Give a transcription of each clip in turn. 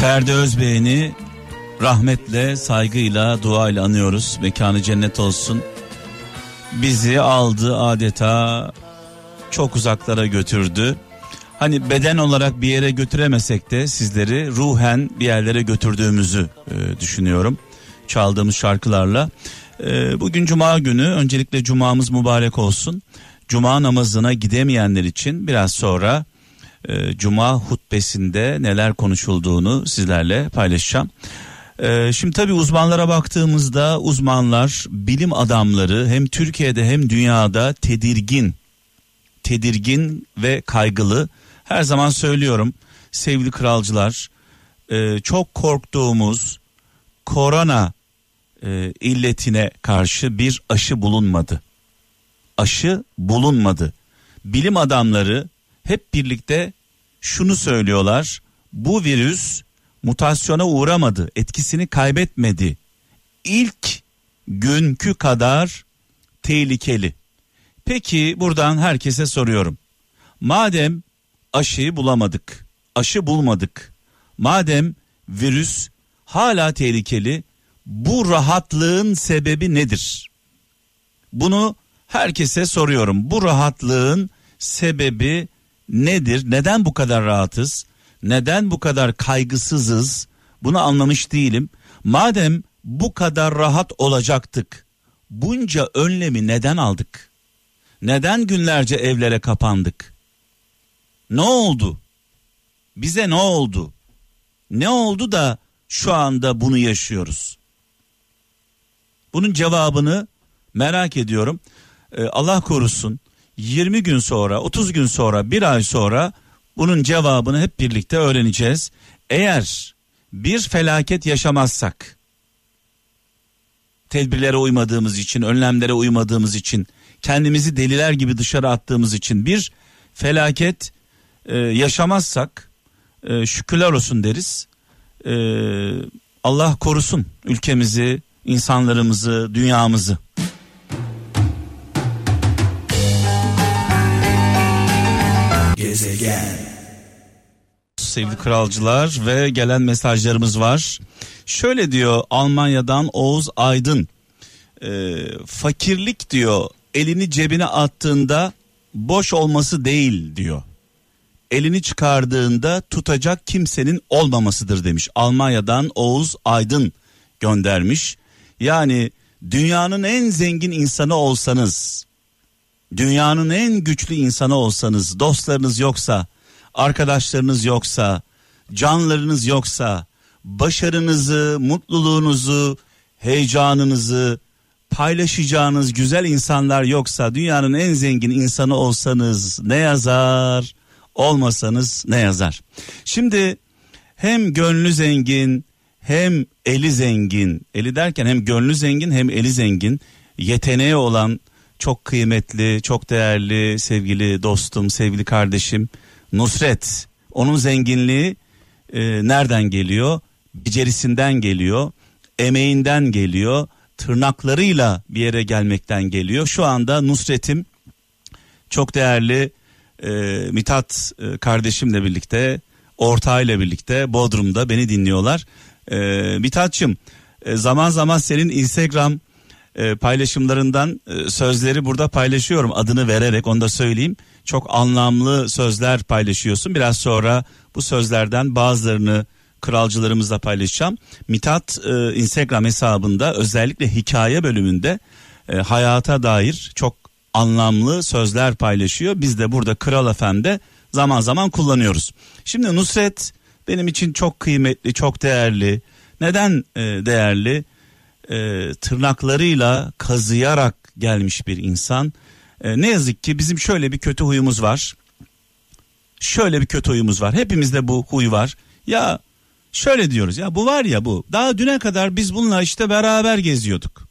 Ferdi Özbey'ini rahmetle, saygıyla, duayla anıyoruz. Mekanı cennet olsun. Bizi aldı adeta çok uzaklara götürdü. Hani beden olarak bir yere götüremesek de sizleri ruhen bir yerlere götürdüğümüzü e, düşünüyorum. Çaldığımız şarkılarla. E, bugün cuma günü öncelikle cumamız mübarek olsun. Cuma namazına gidemeyenler için biraz sonra e, cuma hutbesinde neler konuşulduğunu sizlerle paylaşacağım. E, şimdi tabii uzmanlara baktığımızda uzmanlar, bilim adamları hem Türkiye'de hem dünyada tedirgin, tedirgin ve kaygılı. Her zaman söylüyorum sevgili kralcılar, e, çok korktuğumuz korona e, illetine karşı bir aşı bulunmadı. Aşı bulunmadı. Bilim adamları hep birlikte şunu söylüyorlar. Bu virüs mutasyona uğramadı, etkisini kaybetmedi. İlk günkü kadar tehlikeli. Peki buradan herkese soruyorum. Madem aşıyı bulamadık, aşı bulmadık. Madem virüs hala tehlikeli, bu rahatlığın sebebi nedir? Bunu herkese soruyorum. Bu rahatlığın sebebi nedir? Neden bu kadar rahatız? Neden bu kadar kaygısızız? Bunu anlamış değilim. Madem bu kadar rahat olacaktık, bunca önlemi neden aldık? Neden günlerce evlere kapandık? Ne oldu? Bize ne oldu? Ne oldu da şu anda bunu yaşıyoruz? Bunun cevabını merak ediyorum. Ee, Allah korusun 20 gün sonra 30 gün sonra bir ay sonra bunun cevabını hep birlikte öğreneceğiz. Eğer bir felaket yaşamazsak tedbirlere uymadığımız için önlemlere uymadığımız için kendimizi deliler gibi dışarı attığımız için bir felaket e, yaşamazsak e, şükürler olsun deriz. E, Allah korusun ülkemizi, insanlarımızı, dünyamızı. Gezegen. Sevgili kralcılar ve gelen mesajlarımız var. Şöyle diyor Almanya'dan Oğuz Aydın. E, fakirlik diyor elini cebine attığında boş olması değil diyor. Elini çıkardığında tutacak kimsenin olmamasıdır demiş. Almanya'dan Oğuz Aydın göndermiş. Yani dünyanın en zengin insanı olsanız, dünyanın en güçlü insanı olsanız, dostlarınız yoksa, arkadaşlarınız yoksa, canlarınız yoksa, başarınızı, mutluluğunuzu, heyecanınızı paylaşacağınız güzel insanlar yoksa, dünyanın en zengin insanı olsanız ne yazar, olmasanız ne yazar? Şimdi hem gönlü zengin, hem eli zengin, eli derken hem gönlü zengin hem eli zengin, yeteneği olan çok kıymetli, çok değerli sevgili dostum, sevgili kardeşim Nusret. Onun zenginliği e, nereden geliyor? Becerisinden geliyor, emeğinden geliyor, tırnaklarıyla bir yere gelmekten geliyor. Şu anda Nusret'im çok değerli e, Mithat e, kardeşimle birlikte, ortağıyla birlikte Bodrum'da beni dinliyorlar. E, Mithat'cığım e, zaman zaman senin Instagram e, paylaşımlarından e, sözleri burada paylaşıyorum adını vererek onu da söyleyeyim. Çok anlamlı sözler paylaşıyorsun. Biraz sonra bu sözlerden bazılarını kralcılarımızla paylaşacağım. Mithat e, Instagram hesabında özellikle hikaye bölümünde hayata dair çok anlamlı sözler paylaşıyor. Biz de burada Kral Efendi zaman zaman kullanıyoruz. Şimdi Nusret benim için çok kıymetli, çok değerli. Neden değerli? E, tırnaklarıyla kazıyarak gelmiş bir insan. E, ne yazık ki bizim şöyle bir kötü huyumuz var. Şöyle bir kötü huyumuz var. Hepimizde bu huy var. Ya şöyle diyoruz ya bu var ya bu. Daha düne kadar biz bununla işte beraber geziyorduk.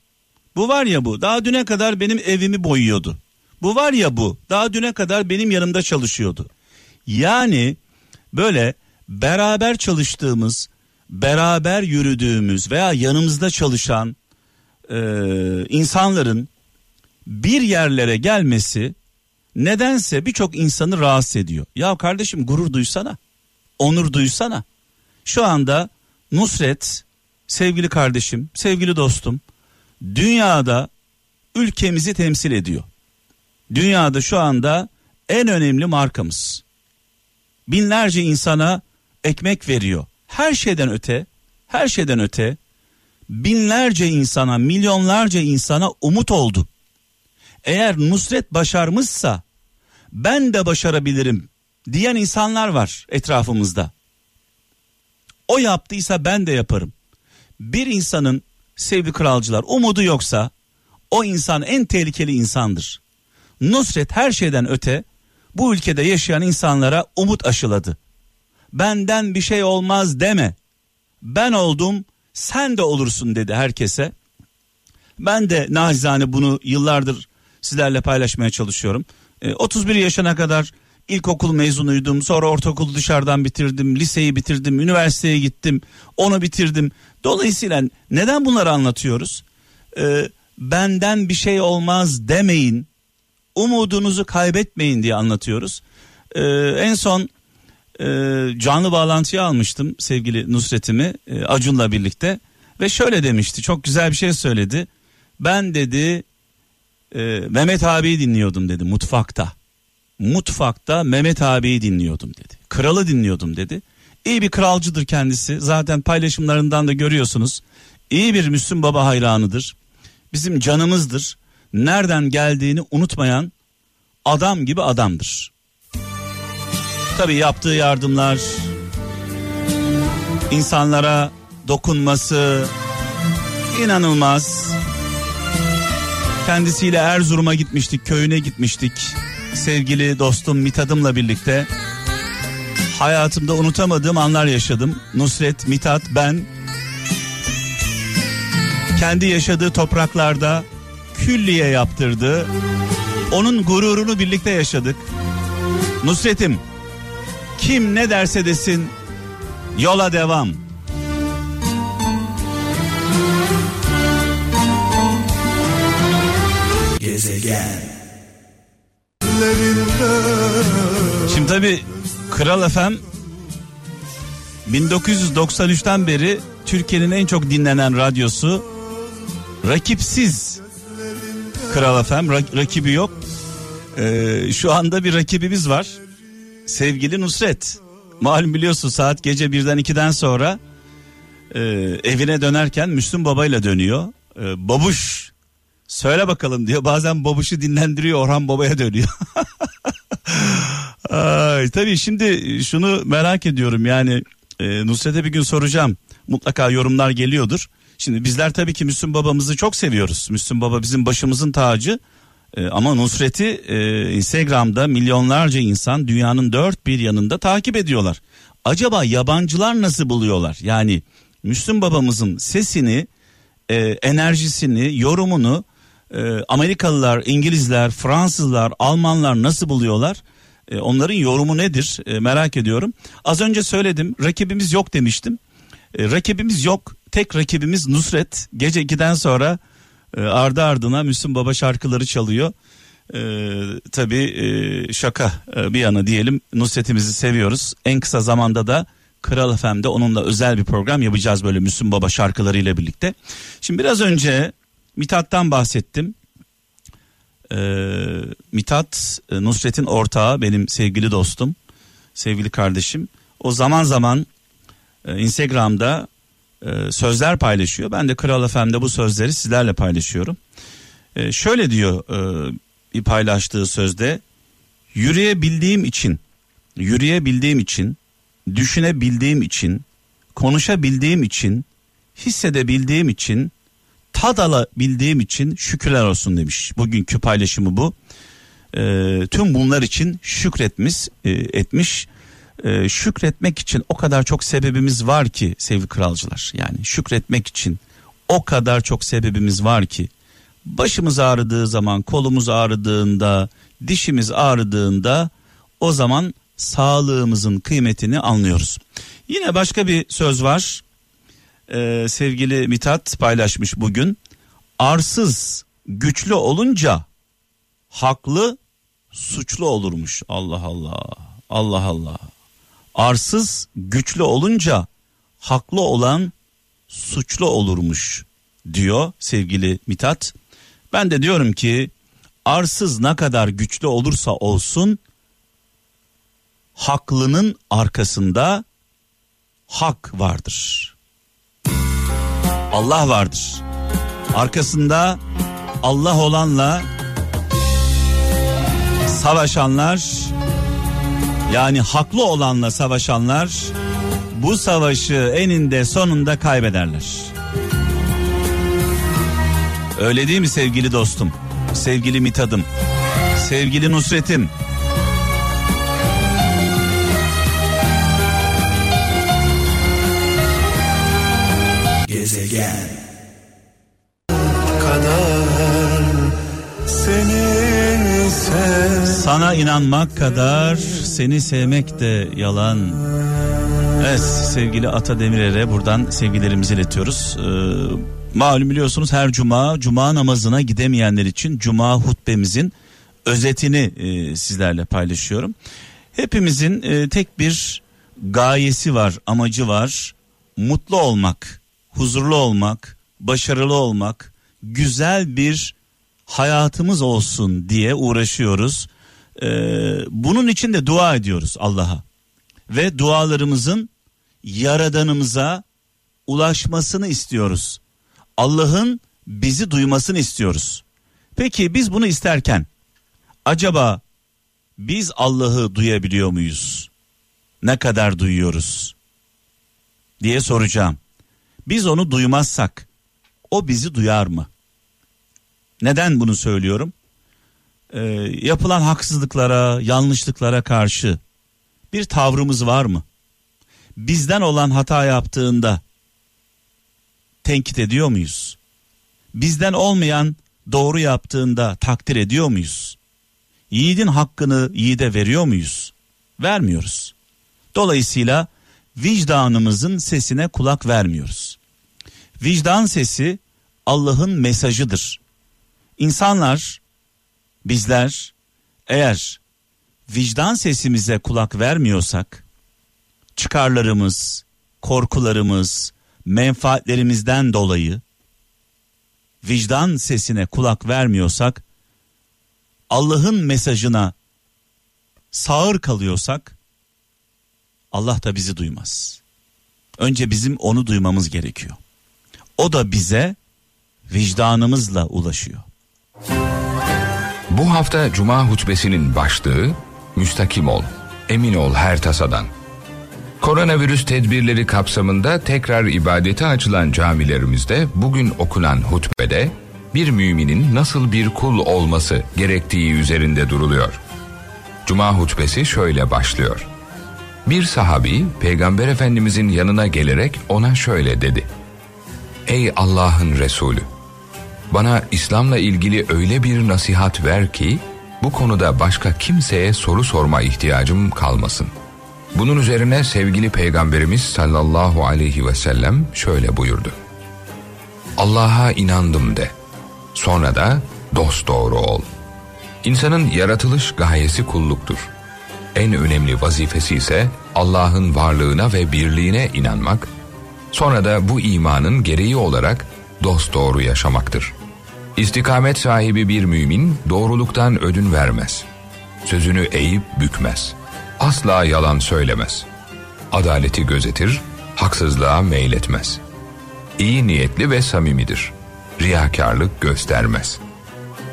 Bu var ya bu. Daha düne kadar benim evimi boyuyordu. Bu var ya bu. Daha düne kadar benim yanımda çalışıyordu. Yani böyle beraber çalıştığımız, beraber yürüdüğümüz veya yanımızda çalışan e, insanların bir yerlere gelmesi nedense birçok insanı rahatsız ediyor. Ya kardeşim gurur duysana, onur duysana. Şu anda Nusret sevgili kardeşim, sevgili dostum dünyada ülkemizi temsil ediyor. Dünyada şu anda en önemli markamız. Binlerce insana ekmek veriyor. Her şeyden öte, her şeyden öte binlerce insana, milyonlarca insana umut oldu. Eğer Nusret başarmışsa ben de başarabilirim diyen insanlar var etrafımızda. O yaptıysa ben de yaparım. Bir insanın sevgili kralcılar umudu yoksa o insan en tehlikeli insandır. Nusret her şeyden öte bu ülkede yaşayan insanlara umut aşıladı. Benden bir şey olmaz deme. Ben oldum sen de olursun dedi herkese. Ben de nacizane bunu yıllardır sizlerle paylaşmaya çalışıyorum. E, 31 yaşına kadar ilkokul mezunuydum. Sonra ortaokulu dışarıdan bitirdim. Liseyi bitirdim. Üniversiteye gittim. Onu bitirdim. Dolayısıyla neden bunları anlatıyoruz? E, benden bir şey olmaz demeyin. Umudunuzu kaybetmeyin diye anlatıyoruz. E, en son e, canlı bağlantıya almıştım sevgili Nusret'imi e, Acun'la birlikte. Ve şöyle demişti çok güzel bir şey söyledi. Ben dedi e, Mehmet abiyi dinliyordum dedi mutfakta. Mutfakta Mehmet abiyi dinliyordum dedi. Kralı dinliyordum dedi. İyi bir kralcıdır kendisi. Zaten paylaşımlarından da görüyorsunuz. İyi bir Müslüm Baba hayranıdır. Bizim canımızdır. Nereden geldiğini unutmayan adam gibi adamdır. Tabi yaptığı yardımlar, insanlara dokunması inanılmaz. Kendisiyle Erzurum'a gitmiştik, köyüne gitmiştik. Sevgili dostum Mitad'ımla birlikte. Hayatımda unutamadığım anlar yaşadım. Nusret, Mitat, ben kendi yaşadığı topraklarda külliye yaptırdı. Onun gururunu birlikte yaşadık. Nusret'im kim ne derse desin yola devam. Gezegen. Şimdi tabi Kral FM 1993'ten beri Türkiye'nin en çok dinlenen radyosu rakipsiz Kral FM rak- rakibi yok. Ee, şu anda bir rakibimiz var sevgili Nusret. Malum biliyorsun saat gece birden ikiden sonra e, evine dönerken Müslüm Baba ile dönüyor. E, babuş söyle bakalım diyor. Bazen babuşu dinlendiriyor Orhan Baba'ya dönüyor. Ay, tabii şimdi şunu merak ediyorum yani e, Nusret'e bir gün soracağım. Mutlaka yorumlar geliyordur. Şimdi bizler tabii ki Müslüm babamızı çok seviyoruz. Müslüm baba bizim başımızın tacı. E, ama Nusret'i e, Instagram'da milyonlarca insan dünyanın dört bir yanında takip ediyorlar. Acaba yabancılar nasıl buluyorlar? Yani Müslüm babamızın sesini, e, enerjisini, yorumunu e, Amerikalılar, İngilizler, Fransızlar, Almanlar nasıl buluyorlar? E, onların yorumu nedir e, merak ediyorum. Az önce söyledim rakibimiz yok demiştim. E, rakibimiz yok. Tek rakibimiz Nusret. Gece 2'den sonra e, ardı ardına Müslüm Baba şarkıları çalıyor. E, tabii şaka e, bir yana diyelim Nusret'imizi seviyoruz. En kısa zamanda da Kral FM'de onunla özel bir program yapacağız böyle Müslüm Baba şarkılarıyla birlikte. Şimdi biraz önce Mithat'tan bahsettim. Ee, Mithat e, Nusret'in ortağı benim sevgili dostum, sevgili kardeşim. O zaman zaman e, Instagram'da e, sözler paylaşıyor. Ben de Kral FM'de bu sözleri sizlerle paylaşıyorum. E, şöyle diyor e, bir paylaştığı sözde yürüyebildiğim için, yürüyebildiğim için, düşünebildiğim için, konuşabildiğim için, hissedebildiğim için, tad alabildiğim için şükürler olsun demiş. Bugünkü paylaşımı bu. E, tüm bunlar için şükretmiş, e, etmiş e, şükretmek için o kadar çok sebebimiz var ki sevgili kralcılar. Yani şükretmek için o kadar çok sebebimiz var ki başımız ağrıdığı zaman, kolumuz ağrıdığında, dişimiz ağrıdığında o zaman sağlığımızın kıymetini anlıyoruz. Yine başka bir söz var. Ee, sevgili Mitat paylaşmış bugün. Arsız güçlü olunca haklı suçlu olurmuş. Allah Allah. Allah Allah arsız güçlü olunca haklı olan suçlu olurmuş diyor sevgili Mitat. Ben de diyorum ki arsız ne kadar güçlü olursa olsun haklının arkasında hak vardır. Allah vardır. Arkasında Allah olanla savaşanlar yani haklı olanla savaşanlar bu savaşı eninde sonunda kaybederler. Öyle değil mi sevgili dostum? Sevgili Mitadım, sevgili Nusret'im. Sana inanmak kadar seni sevmek de yalan. Evet sevgili Ata Demirer'e buradan sevgilerimizi iletiyoruz. Ee, malum biliyorsunuz her cuma cuma namazına gidemeyenler için cuma hutbemizin özetini e, sizlerle paylaşıyorum. Hepimizin e, tek bir gayesi var, amacı var. Mutlu olmak, huzurlu olmak, başarılı olmak, güzel bir hayatımız olsun diye uğraşıyoruz. Ee, bunun için de dua ediyoruz Allah'a ve dualarımızın yaradanımıza ulaşmasını istiyoruz. Allah'ın bizi duymasını istiyoruz. Peki biz bunu isterken acaba biz Allah'ı duyabiliyor muyuz? Ne kadar duyuyoruz? diye soracağım. Biz onu duymazsak o bizi duyar mı? Neden bunu söylüyorum? Ee, yapılan haksızlıklara, yanlışlıklara karşı bir tavrımız var mı? Bizden olan hata yaptığında tenkit ediyor muyuz? Bizden olmayan doğru yaptığında takdir ediyor muyuz? Yiğidin hakkını yiğide veriyor muyuz? Vermiyoruz. Dolayısıyla vicdanımızın sesine kulak vermiyoruz. Vicdan sesi Allah'ın mesajıdır. İnsanlar bizler eğer vicdan sesimize kulak vermiyorsak çıkarlarımız, korkularımız, menfaatlerimizden dolayı vicdan sesine kulak vermiyorsak Allah'ın mesajına sağır kalıyorsak Allah da bizi duymaz. Önce bizim onu duymamız gerekiyor. O da bize vicdanımızla ulaşıyor. Bu hafta Cuma hutbesinin başlığı Müstakim ol, emin ol her tasadan. Koronavirüs tedbirleri kapsamında tekrar ibadete açılan camilerimizde bugün okunan hutbede bir müminin nasıl bir kul olması gerektiği üzerinde duruluyor. Cuma hutbesi şöyle başlıyor. Bir sahabi peygamber efendimizin yanına gelerek ona şöyle dedi. Ey Allah'ın Resulü! Bana İslam'la ilgili öyle bir nasihat ver ki bu konuda başka kimseye soru sorma ihtiyacım kalmasın. Bunun üzerine sevgili peygamberimiz sallallahu aleyhi ve sellem şöyle buyurdu. Allah'a inandım de. Sonra da dost doğru ol. İnsanın yaratılış gayesi kulluktur. En önemli vazifesi ise Allah'ın varlığına ve birliğine inanmak, sonra da bu imanın gereği olarak dost doğru yaşamaktır. İstikamet sahibi bir mümin doğruluktan ödün vermez. Sözünü eğip bükmez. Asla yalan söylemez. Adaleti gözetir, haksızlığa meyletmez. İyi niyetli ve samimidir. Riyakarlık göstermez.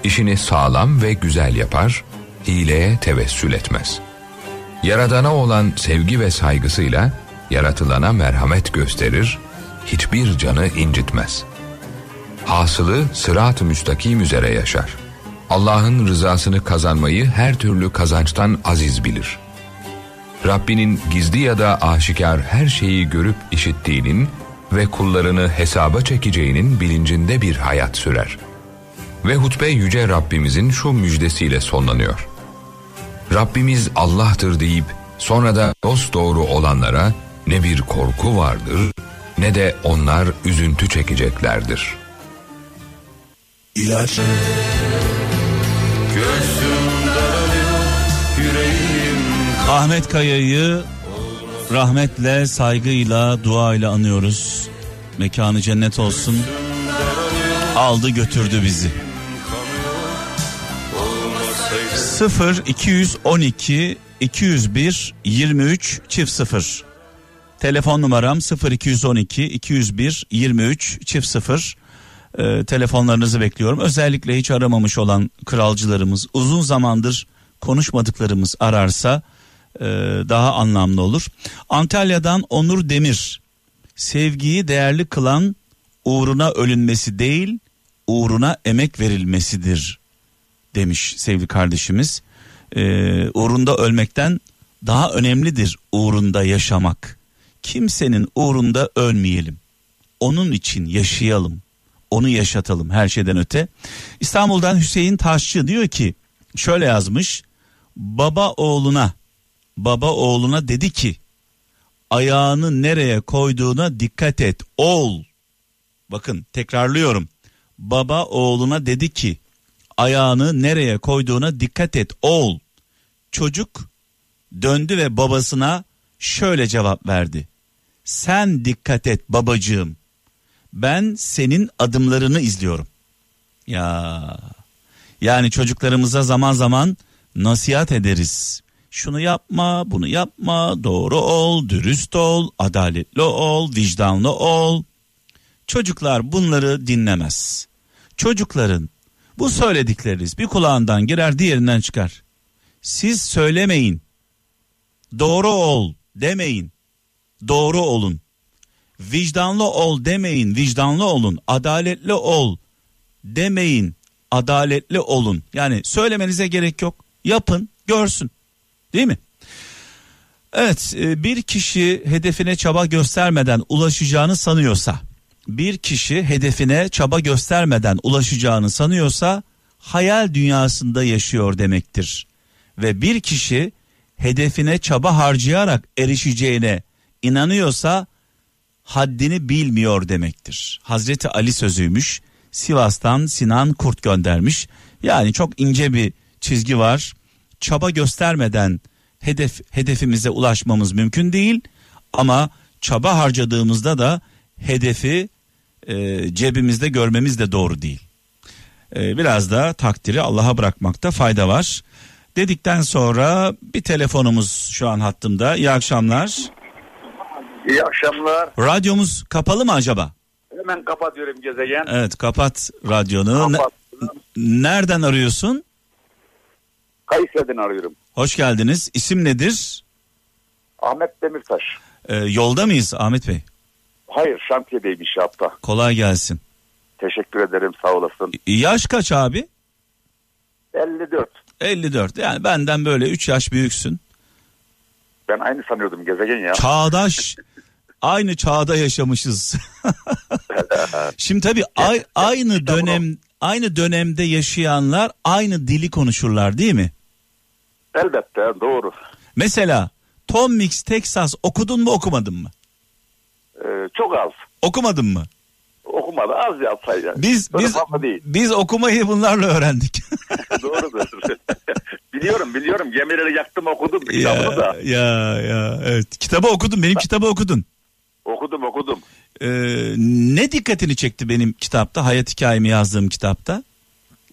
İşini sağlam ve güzel yapar, hileye tevessül etmez. Yaradana olan sevgi ve saygısıyla yaratılana merhamet gösterir, hiçbir canı incitmez.'' Hasılı sırat-ı müstakim üzere yaşar. Allah'ın rızasını kazanmayı her türlü kazançtan aziz bilir. Rabbinin gizli ya da aşikar her şeyi görüp işittiğinin ve kullarını hesaba çekeceğinin bilincinde bir hayat sürer. Ve hutbe yüce Rabbimizin şu müjdesiyle sonlanıyor. Rabbimiz Allah'tır deyip sonra da dost doğru olanlara ne bir korku vardır ne de onlar üzüntü çekeceklerdir.'' İlaç Ahmet Kaya'yı rahmetle, saygıyla, duayla anıyoruz. Mekanı cennet olsun. Aldı götürdü bizi. 0 212 201 23 çift 0 Telefon numaram 0 212 201 23 çift 0 ee, telefonlarınızı bekliyorum. Özellikle hiç aramamış olan kralcılarımız uzun zamandır konuşmadıklarımız ararsa e, daha anlamlı olur. Antalya'dan Onur Demir sevgiyi değerli kılan uğruna ölünmesi değil uğruna emek verilmesidir demiş sevgili kardeşimiz. Ee, uğrunda ölmekten daha önemlidir uğrunda yaşamak. Kimsenin uğrunda ölmeyelim. Onun için yaşayalım. Onu yaşatalım her şeyden öte. İstanbul'dan Hüseyin Taşçı diyor ki şöyle yazmış. Baba oğluna baba oğluna dedi ki ayağını nereye koyduğuna dikkat et oğul. Bakın tekrarlıyorum. Baba oğluna dedi ki ayağını nereye koyduğuna dikkat et oğul. Çocuk döndü ve babasına şöyle cevap verdi. Sen dikkat et babacığım. Ben senin adımlarını izliyorum. Ya yani çocuklarımıza zaman zaman nasihat ederiz. Şunu yapma, bunu yapma, doğru ol, dürüst ol, adaletli ol, vicdanlı ol. Çocuklar bunları dinlemez. Çocukların bu söyledikleriniz bir kulağından girer diğerinden çıkar. Siz söylemeyin. Doğru ol demeyin. Doğru olun. Vicdanlı ol demeyin. Vicdanlı olun. Adaletli ol demeyin. Adaletli olun. Yani söylemenize gerek yok. Yapın, görsün. Değil mi? Evet, e, bir kişi hedefine çaba göstermeden ulaşacağını sanıyorsa bir kişi hedefine çaba göstermeden ulaşacağını sanıyorsa hayal dünyasında yaşıyor demektir. Ve bir kişi hedefine çaba harcayarak erişeceğine inanıyorsa haddini bilmiyor demektir. Hazreti Ali sözüymüş. Sivas'tan Sinan Kurt göndermiş. Yani çok ince bir çizgi var. Çaba göstermeden hedef hedefimize ulaşmamız mümkün değil ama çaba harcadığımızda da hedefi e, cebimizde görmemiz de doğru değil. E, biraz da takdiri Allah'a bırakmakta fayda var. Dedikten sonra bir telefonumuz şu an hattımda. İyi akşamlar. İyi akşamlar. Radyomuz kapalı mı acaba? Hemen kapatıyorum gezegen. Evet kapat radyonu. Ne- nereden arıyorsun? Kayseri'den arıyorum. Hoş geldiniz. İsim nedir? Ahmet Demirtaş. E, yolda mıyız Ahmet Bey? Hayır şantiyedeyim inşaatta. Kolay gelsin. Teşekkür ederim sağ olasın. Yaş kaç abi? 54. 54. Yani benden böyle 3 yaş büyüksün. Ben aynı sanıyordum gezegen ya. Çağdaş. Aynı çağda yaşamışız. Şimdi tabii ay- aynı dönem aynı dönemde yaşayanlar aynı dili konuşurlar değil mi? Elbette doğru. Mesela Tom Mix Texas okudun mu okumadın mı? Ee, çok az. Okumadın mı? Okumadı az yazsaydı. Biz Böyle biz değil. biz okumayı bunlarla öğrendik. Doğrudur. biliyorum biliyorum gemileri yaktım okudum ya kitabını da. ya ya evet. Kitabı okudun. Benim kitabı okudun. Okudum okudum. Ee, ne dikkatini çekti benim kitapta? Hayat hikayemi yazdığım kitapta.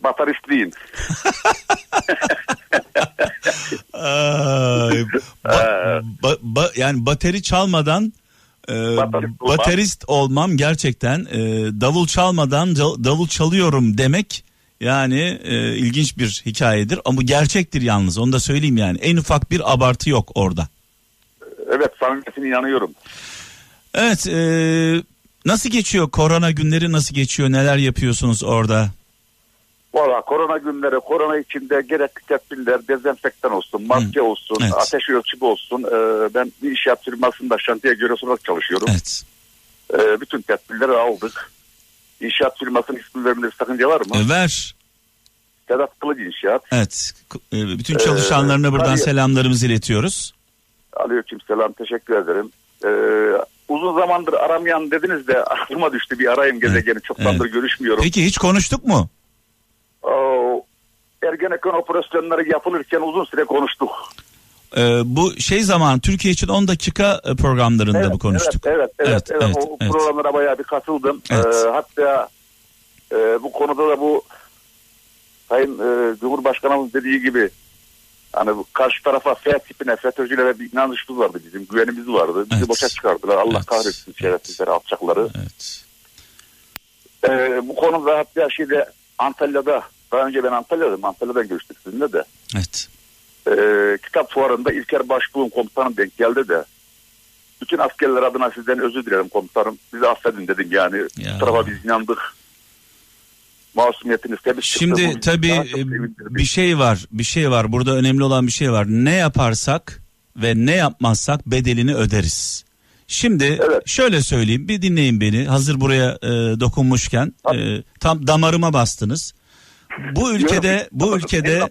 Bataristliğin. Ay, ba- ba- ba- yani bateri çalmadan e, Baterist olmam. baterist olmam gerçekten e, davul çalmadan davul çalıyorum demek yani e, ilginç bir hikayedir ama gerçektir yalnız onu da söyleyeyim yani en ufak bir abartı yok orada. Evet samimiyetine inanıyorum. Evet e, nasıl geçiyor korona günleri nasıl geçiyor neler yapıyorsunuz orada? Valla korona günleri, korona içinde gerekli tedbirler, dezenfektan olsun, maske olsun, Evet. ateş ölçümü olsun. Ee, ben bir inşaat firmasında şantiye görevlisi olarak çalışıyorum. Evet Ee, bütün tedbirleri aldık. İnşaat firmasının ismi veriminde bir sakınca var mı? E, ver Sedat Kılıç İnşaat. evet e, bütün çalışanlarına buradan tabii. selamlarımızı iletiyoruz. Aleyküm selam, teşekkür ederim. Ee, uzun zamandır aramayan dediniz de aklıma düştü bir arayayım gezegeni. Çoktandır görüşmüyorum. Peki hiç konuştuk mu? Oo, Ergenekon operasyonları yapılırken uzun süre konuştuk. Ee, bu şey zaman Türkiye için 10 dakika e, programlarında Evet, bu konuştuk. Evet, evet, evet. Evet, evet, evet, o evet. programlara bayağı bir katıldım. Evet. Ee, hatta e, bu konuda da bu Sayın e, Cumhurbaşkanımız dediği gibi hani bu karşı tarafa F tipine, FETÖ'cülere bir inanışımız vardı bizim, güvenimiz vardı. Bizi Evet. boşa çıkardılar. Allah Evet. kahretsin şerefsizleri, alçakları. Evet. Ee, bu konuda hatta şeyde Antalya'da, daha önce ben Antalya'daydım. Antalya'dan görüştük sizinle de. Evet. Ee, kitap fuarında İlker Başbuğ'un komutanım denk geldi de bütün askerler adına sizden özür dilerim komutanım. Bizi affedin dedim yani. Ya. Bu tarafa biz inandık. Masumiyetiniz temiz çıktı. Şimdi tabii e, bir şey var, bir şey var. Burada önemli olan bir şey var. Ne yaparsak ve ne yapmazsak bedelini öderiz. Şimdi Evet. şöyle söyleyeyim, bir dinleyin beni. Hazır buraya e, dokunmuşken e, tam damarıma bastınız. Bu ülkede, bu ülkede,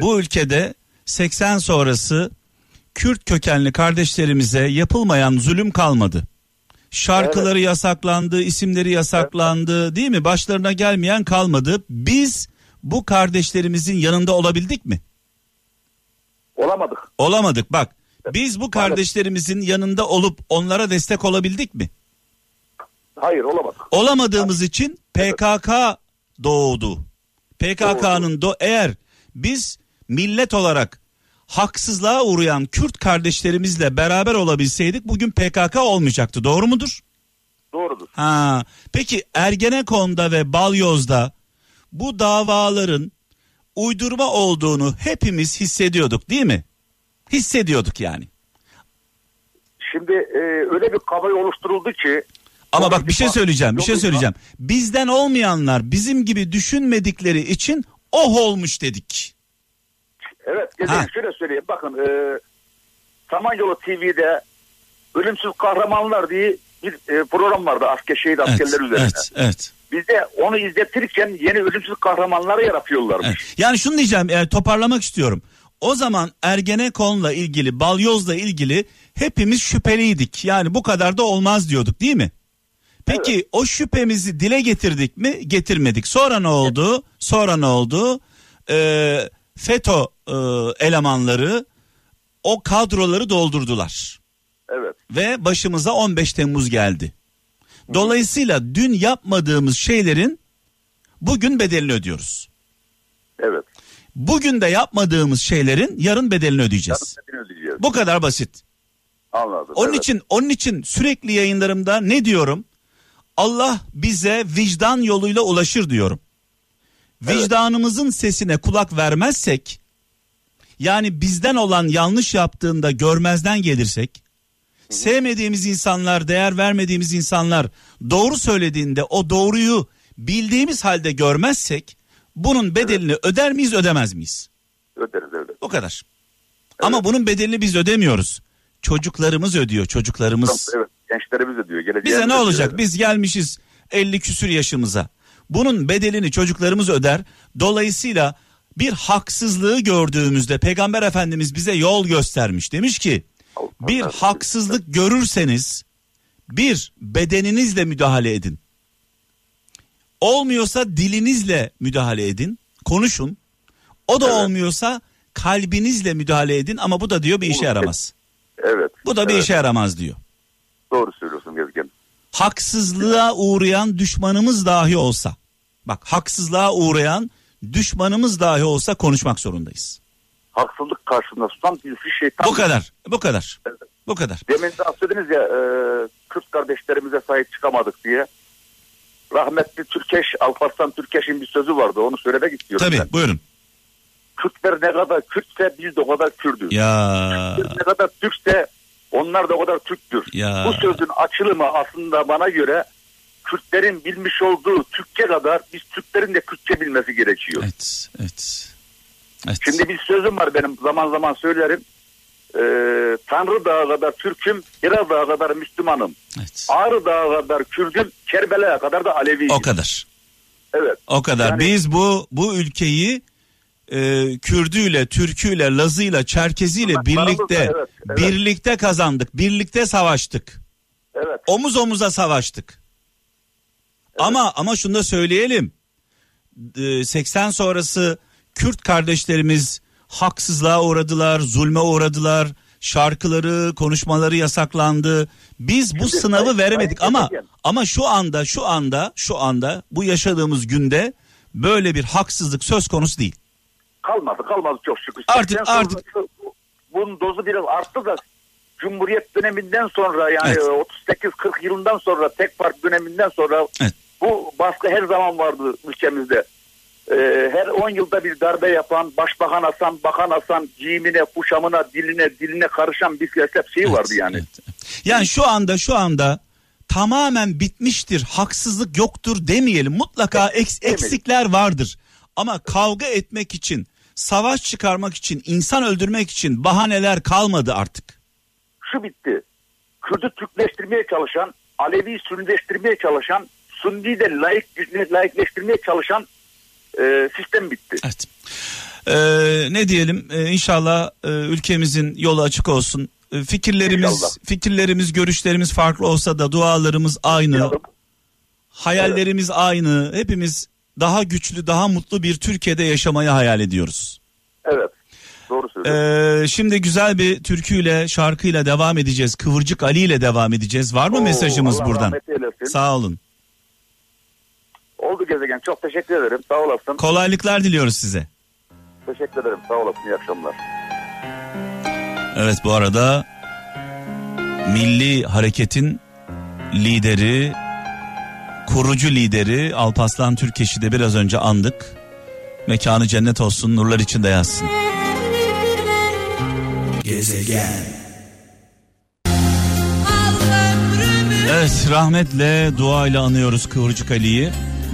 bu ülkede 80 sonrası Kürt kökenli kardeşlerimize yapılmayan zulüm kalmadı. Şarkıları yasaklandı, isimleri yasaklandı, değil mi? Başlarına gelmeyen kalmadı. Biz bu kardeşlerimizin yanında olabildik mi? Olamadık. Olamadık bak. Biz bu kardeşlerimizin yanında olup onlara destek olabildik mi? Hayır olamadık. Olamadığımız için PKK doğdu. PKK'nın do eğer biz millet olarak haksızlığa uğrayan Kürt kardeşlerimizle beraber olabilseydik bugün PKK olmayacaktı. Doğru mudur? Doğrudur. Ha. Peki Ergenekon'da ve Balyoz'da bu davaların uydurma olduğunu hepimiz hissediyorduk değil mi? Hissediyorduk yani. Şimdi e, öyle bir kamuoyu oluşturuldu ki Ama bak bir şey söyleyeceğim, bir şey söyleyeceğim. Bizden olmayanlar bizim gibi düşünmedikleri için oh olmuş dedik. Evet, Ha. gene şöyle söyleyeyim. Bakın, e, Samanyolu TV'de Ölümsüz Kahramanlar diye bir e, program vardı asker şehit askerler üzerine. evet, evet, Biz de onu izletirken yeni Ölümsüz Kahramanları yaratıyorlarmış. evet. Yani şunu diyeceğim, e, toparlamak istiyorum. O zaman Ergenekon'la ilgili, Balyoz'la ilgili hepimiz şüpheliydik. Yani bu kadar da olmaz diyorduk değil mi? Peki o şüphemizi dile getirdik mi? Getirmedik. Sonra ne oldu? Sonra ne oldu? Ee, FETÖ e, elemanları o kadroları doldurdular. Evet. ve başımıza 15 Temmuz geldi. Dolayısıyla dün yapmadığımız şeylerin bugün bedelini ödüyoruz. Evet. Bugün de yapmadığımız şeylerin yarın bedelini ödeyeceğiz. Yarın ödeyeceğiz. Bu kadar basit. Anladım. Onun evet. için onun için sürekli yayınlarımda ne diyorum? Allah bize vicdan yoluyla ulaşır diyorum. Vicdanımızın sesine kulak vermezsek yani bizden olan yanlış yaptığında görmezden gelirsek sevmediğimiz insanlar, değer vermediğimiz insanlar doğru söylediğinde o doğruyu bildiğimiz halde görmezsek bunun bedelini öder miyiz, ödemez miyiz? Öderiz evet. O kadar. Ama bunun bedelini biz ödemiyoruz. Çocuklarımız ödüyor, çocuklarımız. Evet. Gençlerimiz de diyor. Geleceğimiz Bize ne olacak? evet. Biz gelmişiz 50 küsür yaşımıza. Bunun bedelini çocuklarımız öder. Dolayısıyla bir haksızlığı gördüğümüzde Peygamber Efendimiz bize yol göstermiş. Demiş ki bir haksızlık görürseniz bir bedeninizle müdahale edin. Olmuyorsa dilinizle müdahale edin. Konuşun. O da Evet. olmuyorsa kalbinizle müdahale edin ama bu da diyor bir işe yaramaz. Evet. Bu da bir evet. işe yaramaz diyor. Doğru söylüyorsun Gezgen. haksızlığa uğrayan düşmanımız dahi olsa bak haksızlığa uğrayan düşmanımız dahi olsa konuşmak zorundayız. Haksızlık karşısında tutan birisi şeytan. Bu kadar. Bu kadar. Evet. Bu kadar. Demin de söylediniz ya e, Kürt kardeşlerimize sahip çıkamadık diye. Rahmetli Türkeş, Alparslan Türkeş'in bir sözü vardı. Onu söylemek istiyorum Tabii ben. buyurun. Kürtler ne kadar Kürtse biz de o kadar Kürdüz. Ya Türk ne kadar Türkse onlar da o kadar Türktür. Ya. Bu sözün açılımı aslında bana göre Kürtlerin bilmiş olduğu Türkçe kadar biz Türklerin de Kürtçe bilmesi gerekiyor. evet evet. Evet. Şimdi bir sözüm var benim zaman zaman söylerim. Ee, Tanrı Dağı kadar Türk'üm, Hira Dağı kadar Müslümanım. evet. Ağrı Dağı kadar Kürdüm, Kerbela'ya kadar da Aleviyim. O kadar. Evet. O kadar. Yani- Biz bu bu ülkeyi e, Kürdüyle, Türküyle, Lazıyla, Çerkeziyle birlikte evet, evet. birlikte kazandık. Birlikte savaştık. Evet. omuz omuza savaştık. Ama ama şunu da söyleyelim. Ee, 80 sonrası Kürt kardeşlerimiz haksızlığa uğradılar, zulme uğradılar. Şarkıları, konuşmaları yasaklandı. Biz bu sınavı veremedik ama Gezegen. ama şu anda şu anda şu anda bu yaşadığımız günde böyle bir haksızlık söz konusu değil. Kalmadı kalmadı çok şükür. Artık- 80 artık- Bunun dozu biraz arttı da Cumhuriyet döneminden sonra yani Evet. 38-40 yılından sonra tek parti döneminden sonra Evet. Bu baskı her zaman vardı ülkemizde. Ee, her 10 yılda bir darbe yapan, başbakan asan, bakan asan, giyimine, kuşamına, diline, diline karışan bir siyaset şeyi vardı Evet, yani. evet. Yani şu anda şu anda tamamen bitmiştir, haksızlık yoktur demeyelim. Mutlaka eks- eksikler vardır. Ama kavga etmek için, savaş çıkarmak için, insan öldürmek için bahaneler kalmadı artık. Şu bitti. Kürdü Türkleştirmeye çalışan, Alevi Sünnileştirmeye çalışan, Sunni'yi de layık, layıkleştirmeye çalışan e, sistem bitti. Evet. Ee, ne diyelim? Ee, inşallah e, ülkemizin yolu açık olsun. Ee, fikirlerimiz, İnşallah. fikirlerimiz, görüşlerimiz farklı olsa da dualarımız aynı. Yapalım. Hayallerimiz aynı. Hepimiz daha güçlü, daha mutlu bir Türkiye'de yaşamayı hayal ediyoruz. Evet. Doğru söylüyorsun. Ee, şimdi güzel bir türküyle, şarkıyla devam edeceğiz. Kıvırcık Ali ile devam edeceğiz. Var mı Oo, mesajımız Allah buradan? Sağ olun. Oldu gezegen. Çok teşekkür ederim. Sağ olasın. Kolaylıklar diliyoruz size. teşekkür ederim. Sağ olasın. İyi akşamlar. Evet bu arada Milli Hareket'in lideri, kurucu lideri Alpaslan Türkeş'i de biraz önce andık. Mekanı cennet olsun, nurlar içinde yazsın. Evet rahmetle duayla anıyoruz Kıvırcık Ali'yi.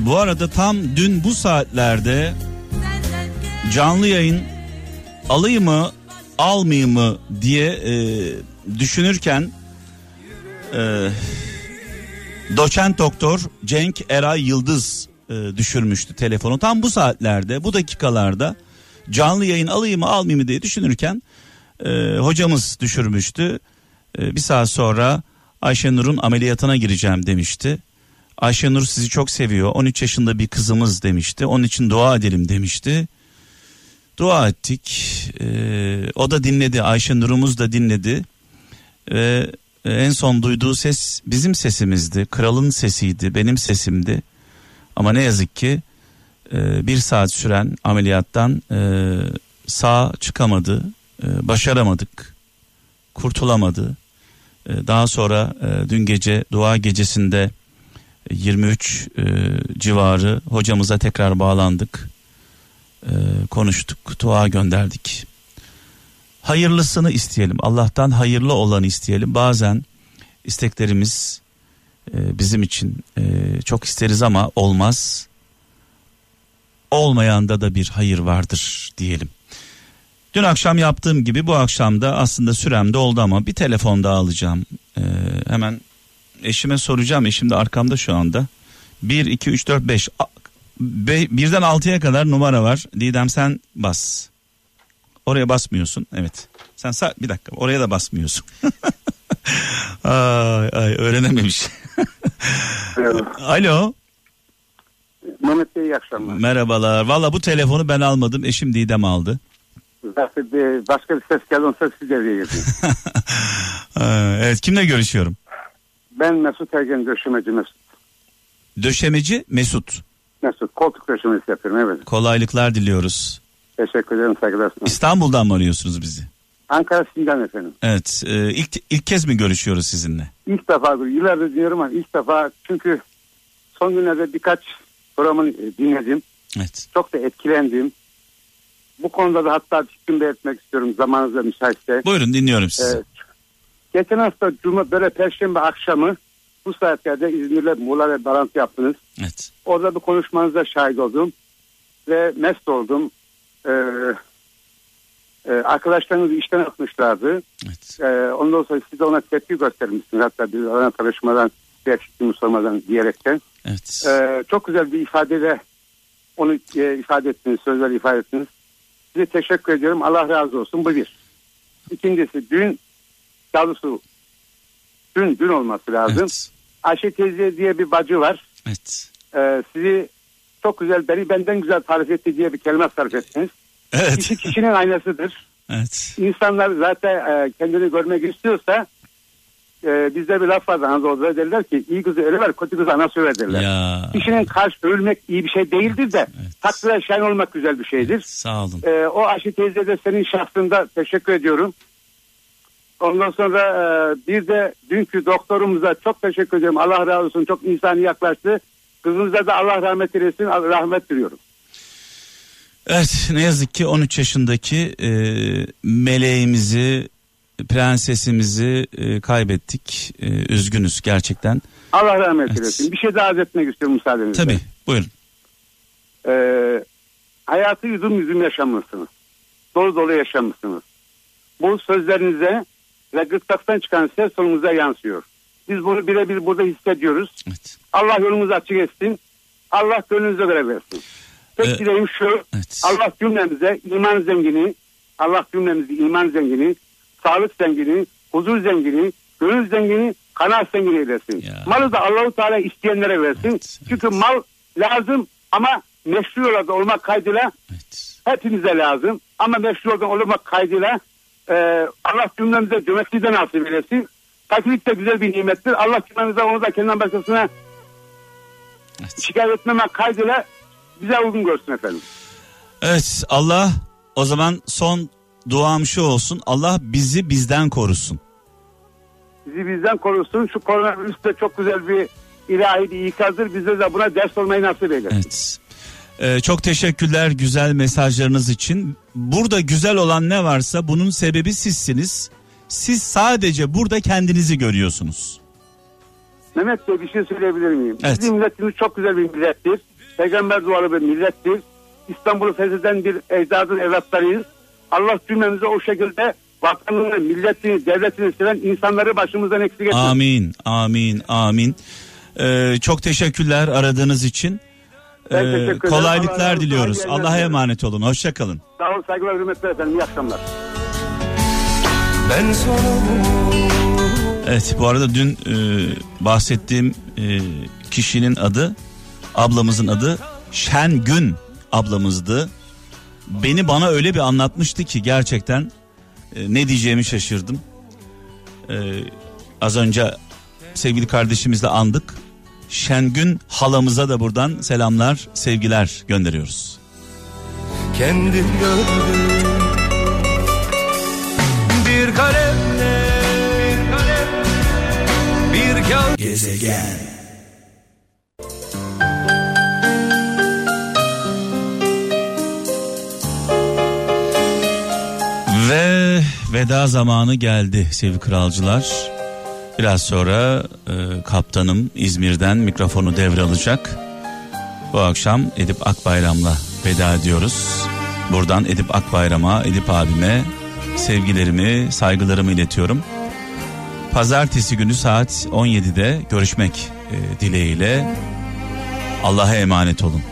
Bu arada tam dün bu saatlerde canlı yayın alayım mı almayayım mı diye e, düşünürken e, doçent doktor Cenk Eray Yıldız e, düşürmüştü telefonu. Tam bu saatlerde bu dakikalarda canlı yayın alayım mı almayayım mı diye düşünürken e, hocamız düşürmüştü. E, bir saat sonra Ayşenur'un ameliyatına gireceğim demişti. Ayşenur sizi çok seviyor. 13 yaşında bir kızımız demişti. Onun için dua edelim demişti. Dua ettik. Ee, o da dinledi. Ayşenur'umuz da dinledi. Ve en son duyduğu ses bizim sesimizdi. Kralın sesiydi. Benim sesimdi. Ama ne yazık ki e, bir saat süren ameliyattan e, sağ çıkamadı. E, başaramadık. Kurtulamadı. E, daha sonra e, dün gece dua gecesinde 23 e, civarı hocamıza tekrar bağlandık. E, konuştuk, dua gönderdik. Hayırlısını isteyelim. Allah'tan hayırlı olanı isteyelim. Bazen isteklerimiz e, bizim için e, çok isteriz ama olmaz. Olmayanda da bir hayır vardır diyelim. Dün akşam yaptığım gibi bu akşam da aslında sürem de oldu ama bir telefon daha alacağım. Ee, hemen eşime soracağım. Eşim de arkamda şu anda. 1, 2, 3, 4, 5. A- be- Birden 6'ya kadar numara var. Didem sen bas. Oraya basmıyorsun. Evet. Sen sa- bir dakika oraya da basmıyorsun. ay, ay öğrenememiş. Alo. Mehmet Bey iyi akşamlar. Merhabalar. Valla bu telefonu ben almadım. Eşim Didem aldı. Zaten başka bir ses geldi, ses siz devreye girdi. Ee, evet kimle görüşüyorum? Ben Mesut Ergen döşemeci Mesut. Döşemeci Mesut. Mesut koltuk döşemesi yapıyorum evet. Kolaylıklar diliyoruz. Teşekkür ederim saygılar. İstanbul'dan mı arıyorsunuz bizi? Ankara Sincan efendim. Evet. e, ilk ilk kez mi görüşüyoruz sizinle? İlk defa yıllardır diyorum ama ilk defa çünkü son günlerde birkaç programını e, dinledim. Evet. Çok da etkilendim. Bu konuda da hatta fikrim belirtmek istiyorum zamanınızda müsaitse. Buyurun dinliyorum sizi. Evet. Geçen hafta Cuma böyle Perşembe akşamı bu saatlerde İzmir'le Muğla ve bağlantı yaptınız. Evet. Orada bir konuşmanıza şahit oldum ve mest oldum. Ee, e, arkadaşlarınız işten atmışlardı. Evet. Ee, ondan sonra siz de ona tepki göstermişsiniz. Hatta bir ana çalışmadan gerçekliğimi sormadan diyerekten. Evet. Ee, çok güzel bir ifadeyle onu e, ifade ettiniz, sözler ifade ettiniz. Size teşekkür ediyorum. Allah razı olsun. Bu bir. İkincisi dün, doğrusu dün, dün olması lazım. Evet. Ayşe teyze diye bir bacı var. Evet. Ee, sizi çok güzel, beni benden güzel tarif etti diye bir kelime sarf ettiniz. Evet. Kişi kişinin aynasıdır. Evet. İnsanlar zaten e, kendini görmek istiyorsa e, bizde bir laf vardı Anadolu'da derler ki iyi kızı öyle ver kötü kızı ana söver derler. Ya Kişinin karşı övülmek iyi bir şey değildir de takdire şahin olmak güzel bir şeydir. sağ olun. E, o Ayşe teyze de senin şahsında teşekkür ediyorum. Ondan sonra e, bir de dünkü doktorumuza çok teşekkür ediyorum. Allah razı olsun çok insani yaklaştı. Kızımıza da Allah rahmet eylesin rahmet diliyorum. Evet ne yazık ki 13 yaşındaki e, meleğimizi prensesimizi e, kaybettik. E, üzgünüz gerçekten. Allah rahmet Evet. eylesin. Bir şey daha etmek istiyorum müsaadenizle. Tabii buyurun. Ee, hayatı yüzüm yüzüm yaşamışsınız. Dolu dolu yaşamışsınız. Bu sözlerinize ve gırtlaktan çıkan ses sonunuza yansıyor. Biz bunu birebir burada hissediyoruz. Evet. Allah yolumuzu açık etsin. Allah gönlünüze göre versin. Tek Ee, dileğim şu. evet. Allah cümlemize iman zengini, Allah cümlemize iman zengini, sağlık zengini, huzur zengini, gönül zengini, kanaat zengini eylesin. Ya. Malı da Allahu Teala isteyenlere versin. Evet, Çünkü mal lazım ama meşru yolda olmak kaydıyla Evet. hepimize lazım. Ama meşru yolda olmak kaydıyla e, Allah cümlemize cömertliği de nasip eylesin. Fakirlik de güzel bir nimettir. Allah cümlemize onu da kendinden başkasına Evet. şikayet etmemek kaydıyla bize uygun görsün efendim. Evet Allah o zaman son duam şu olsun. Allah bizi bizden korusun. Bizi bizden korusun. Şu koronavirüs de çok güzel bir ilahi bir ikazdır. Bize de buna ders olmayı nasip eylesin. Evet. Ee, çok teşekkürler güzel mesajlarınız için. Burada güzel olan ne varsa bunun sebebi sizsiniz. Siz sadece burada kendinizi görüyorsunuz. Mehmet Bey bir şey söyleyebilir miyim? Evet. Bizim milletimiz çok güzel bir millettir. Peygamber dualı bir millettir. İstanbul'u fetheden bir ecdadın evlatlarıyız. Allah cümlemize o şekilde vatanını, milletini, devletini seven insanları başımızdan eksik etmesin. Amin, amin, amin. Ee, çok teşekkürler aradığınız için. Ben Ee, teşekkür ederim. Kolaylıklar olsun. diliyoruz. Allah'a emanet olun. Hoşçakalın. Sağ olun, saygılar, hürmetler efendim. İyi akşamlar. Ben sonumu Evet bu arada dün e, bahsettiğim e, kişinin adı ablamızın adı Şengün ablamızdı. Beni bana öyle bir anlatmıştı ki gerçekten e, ne diyeceğimi şaşırdım. E, az önce sevgili kardeşimizle andık. Şengün halamıza da buradan selamlar, sevgiler gönderiyoruz. kendim gördüm Bir kalemle Bir kalemle Bir kağıt Gezegen Ve veda zamanı geldi sevgili kralcılar. Biraz sonra e, kaptanım İzmir'den mikrofonu devralacak. Bu akşam Edip Akbayram'la veda ediyoruz. Buradan Edip Akbayram'a, Edip abime sevgilerimi, saygılarımı iletiyorum. Pazartesi günü saat 17'de görüşmek e, dileğiyle. Allah'a emanet olun.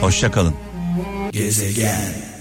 Hoşça kalın. Gezegen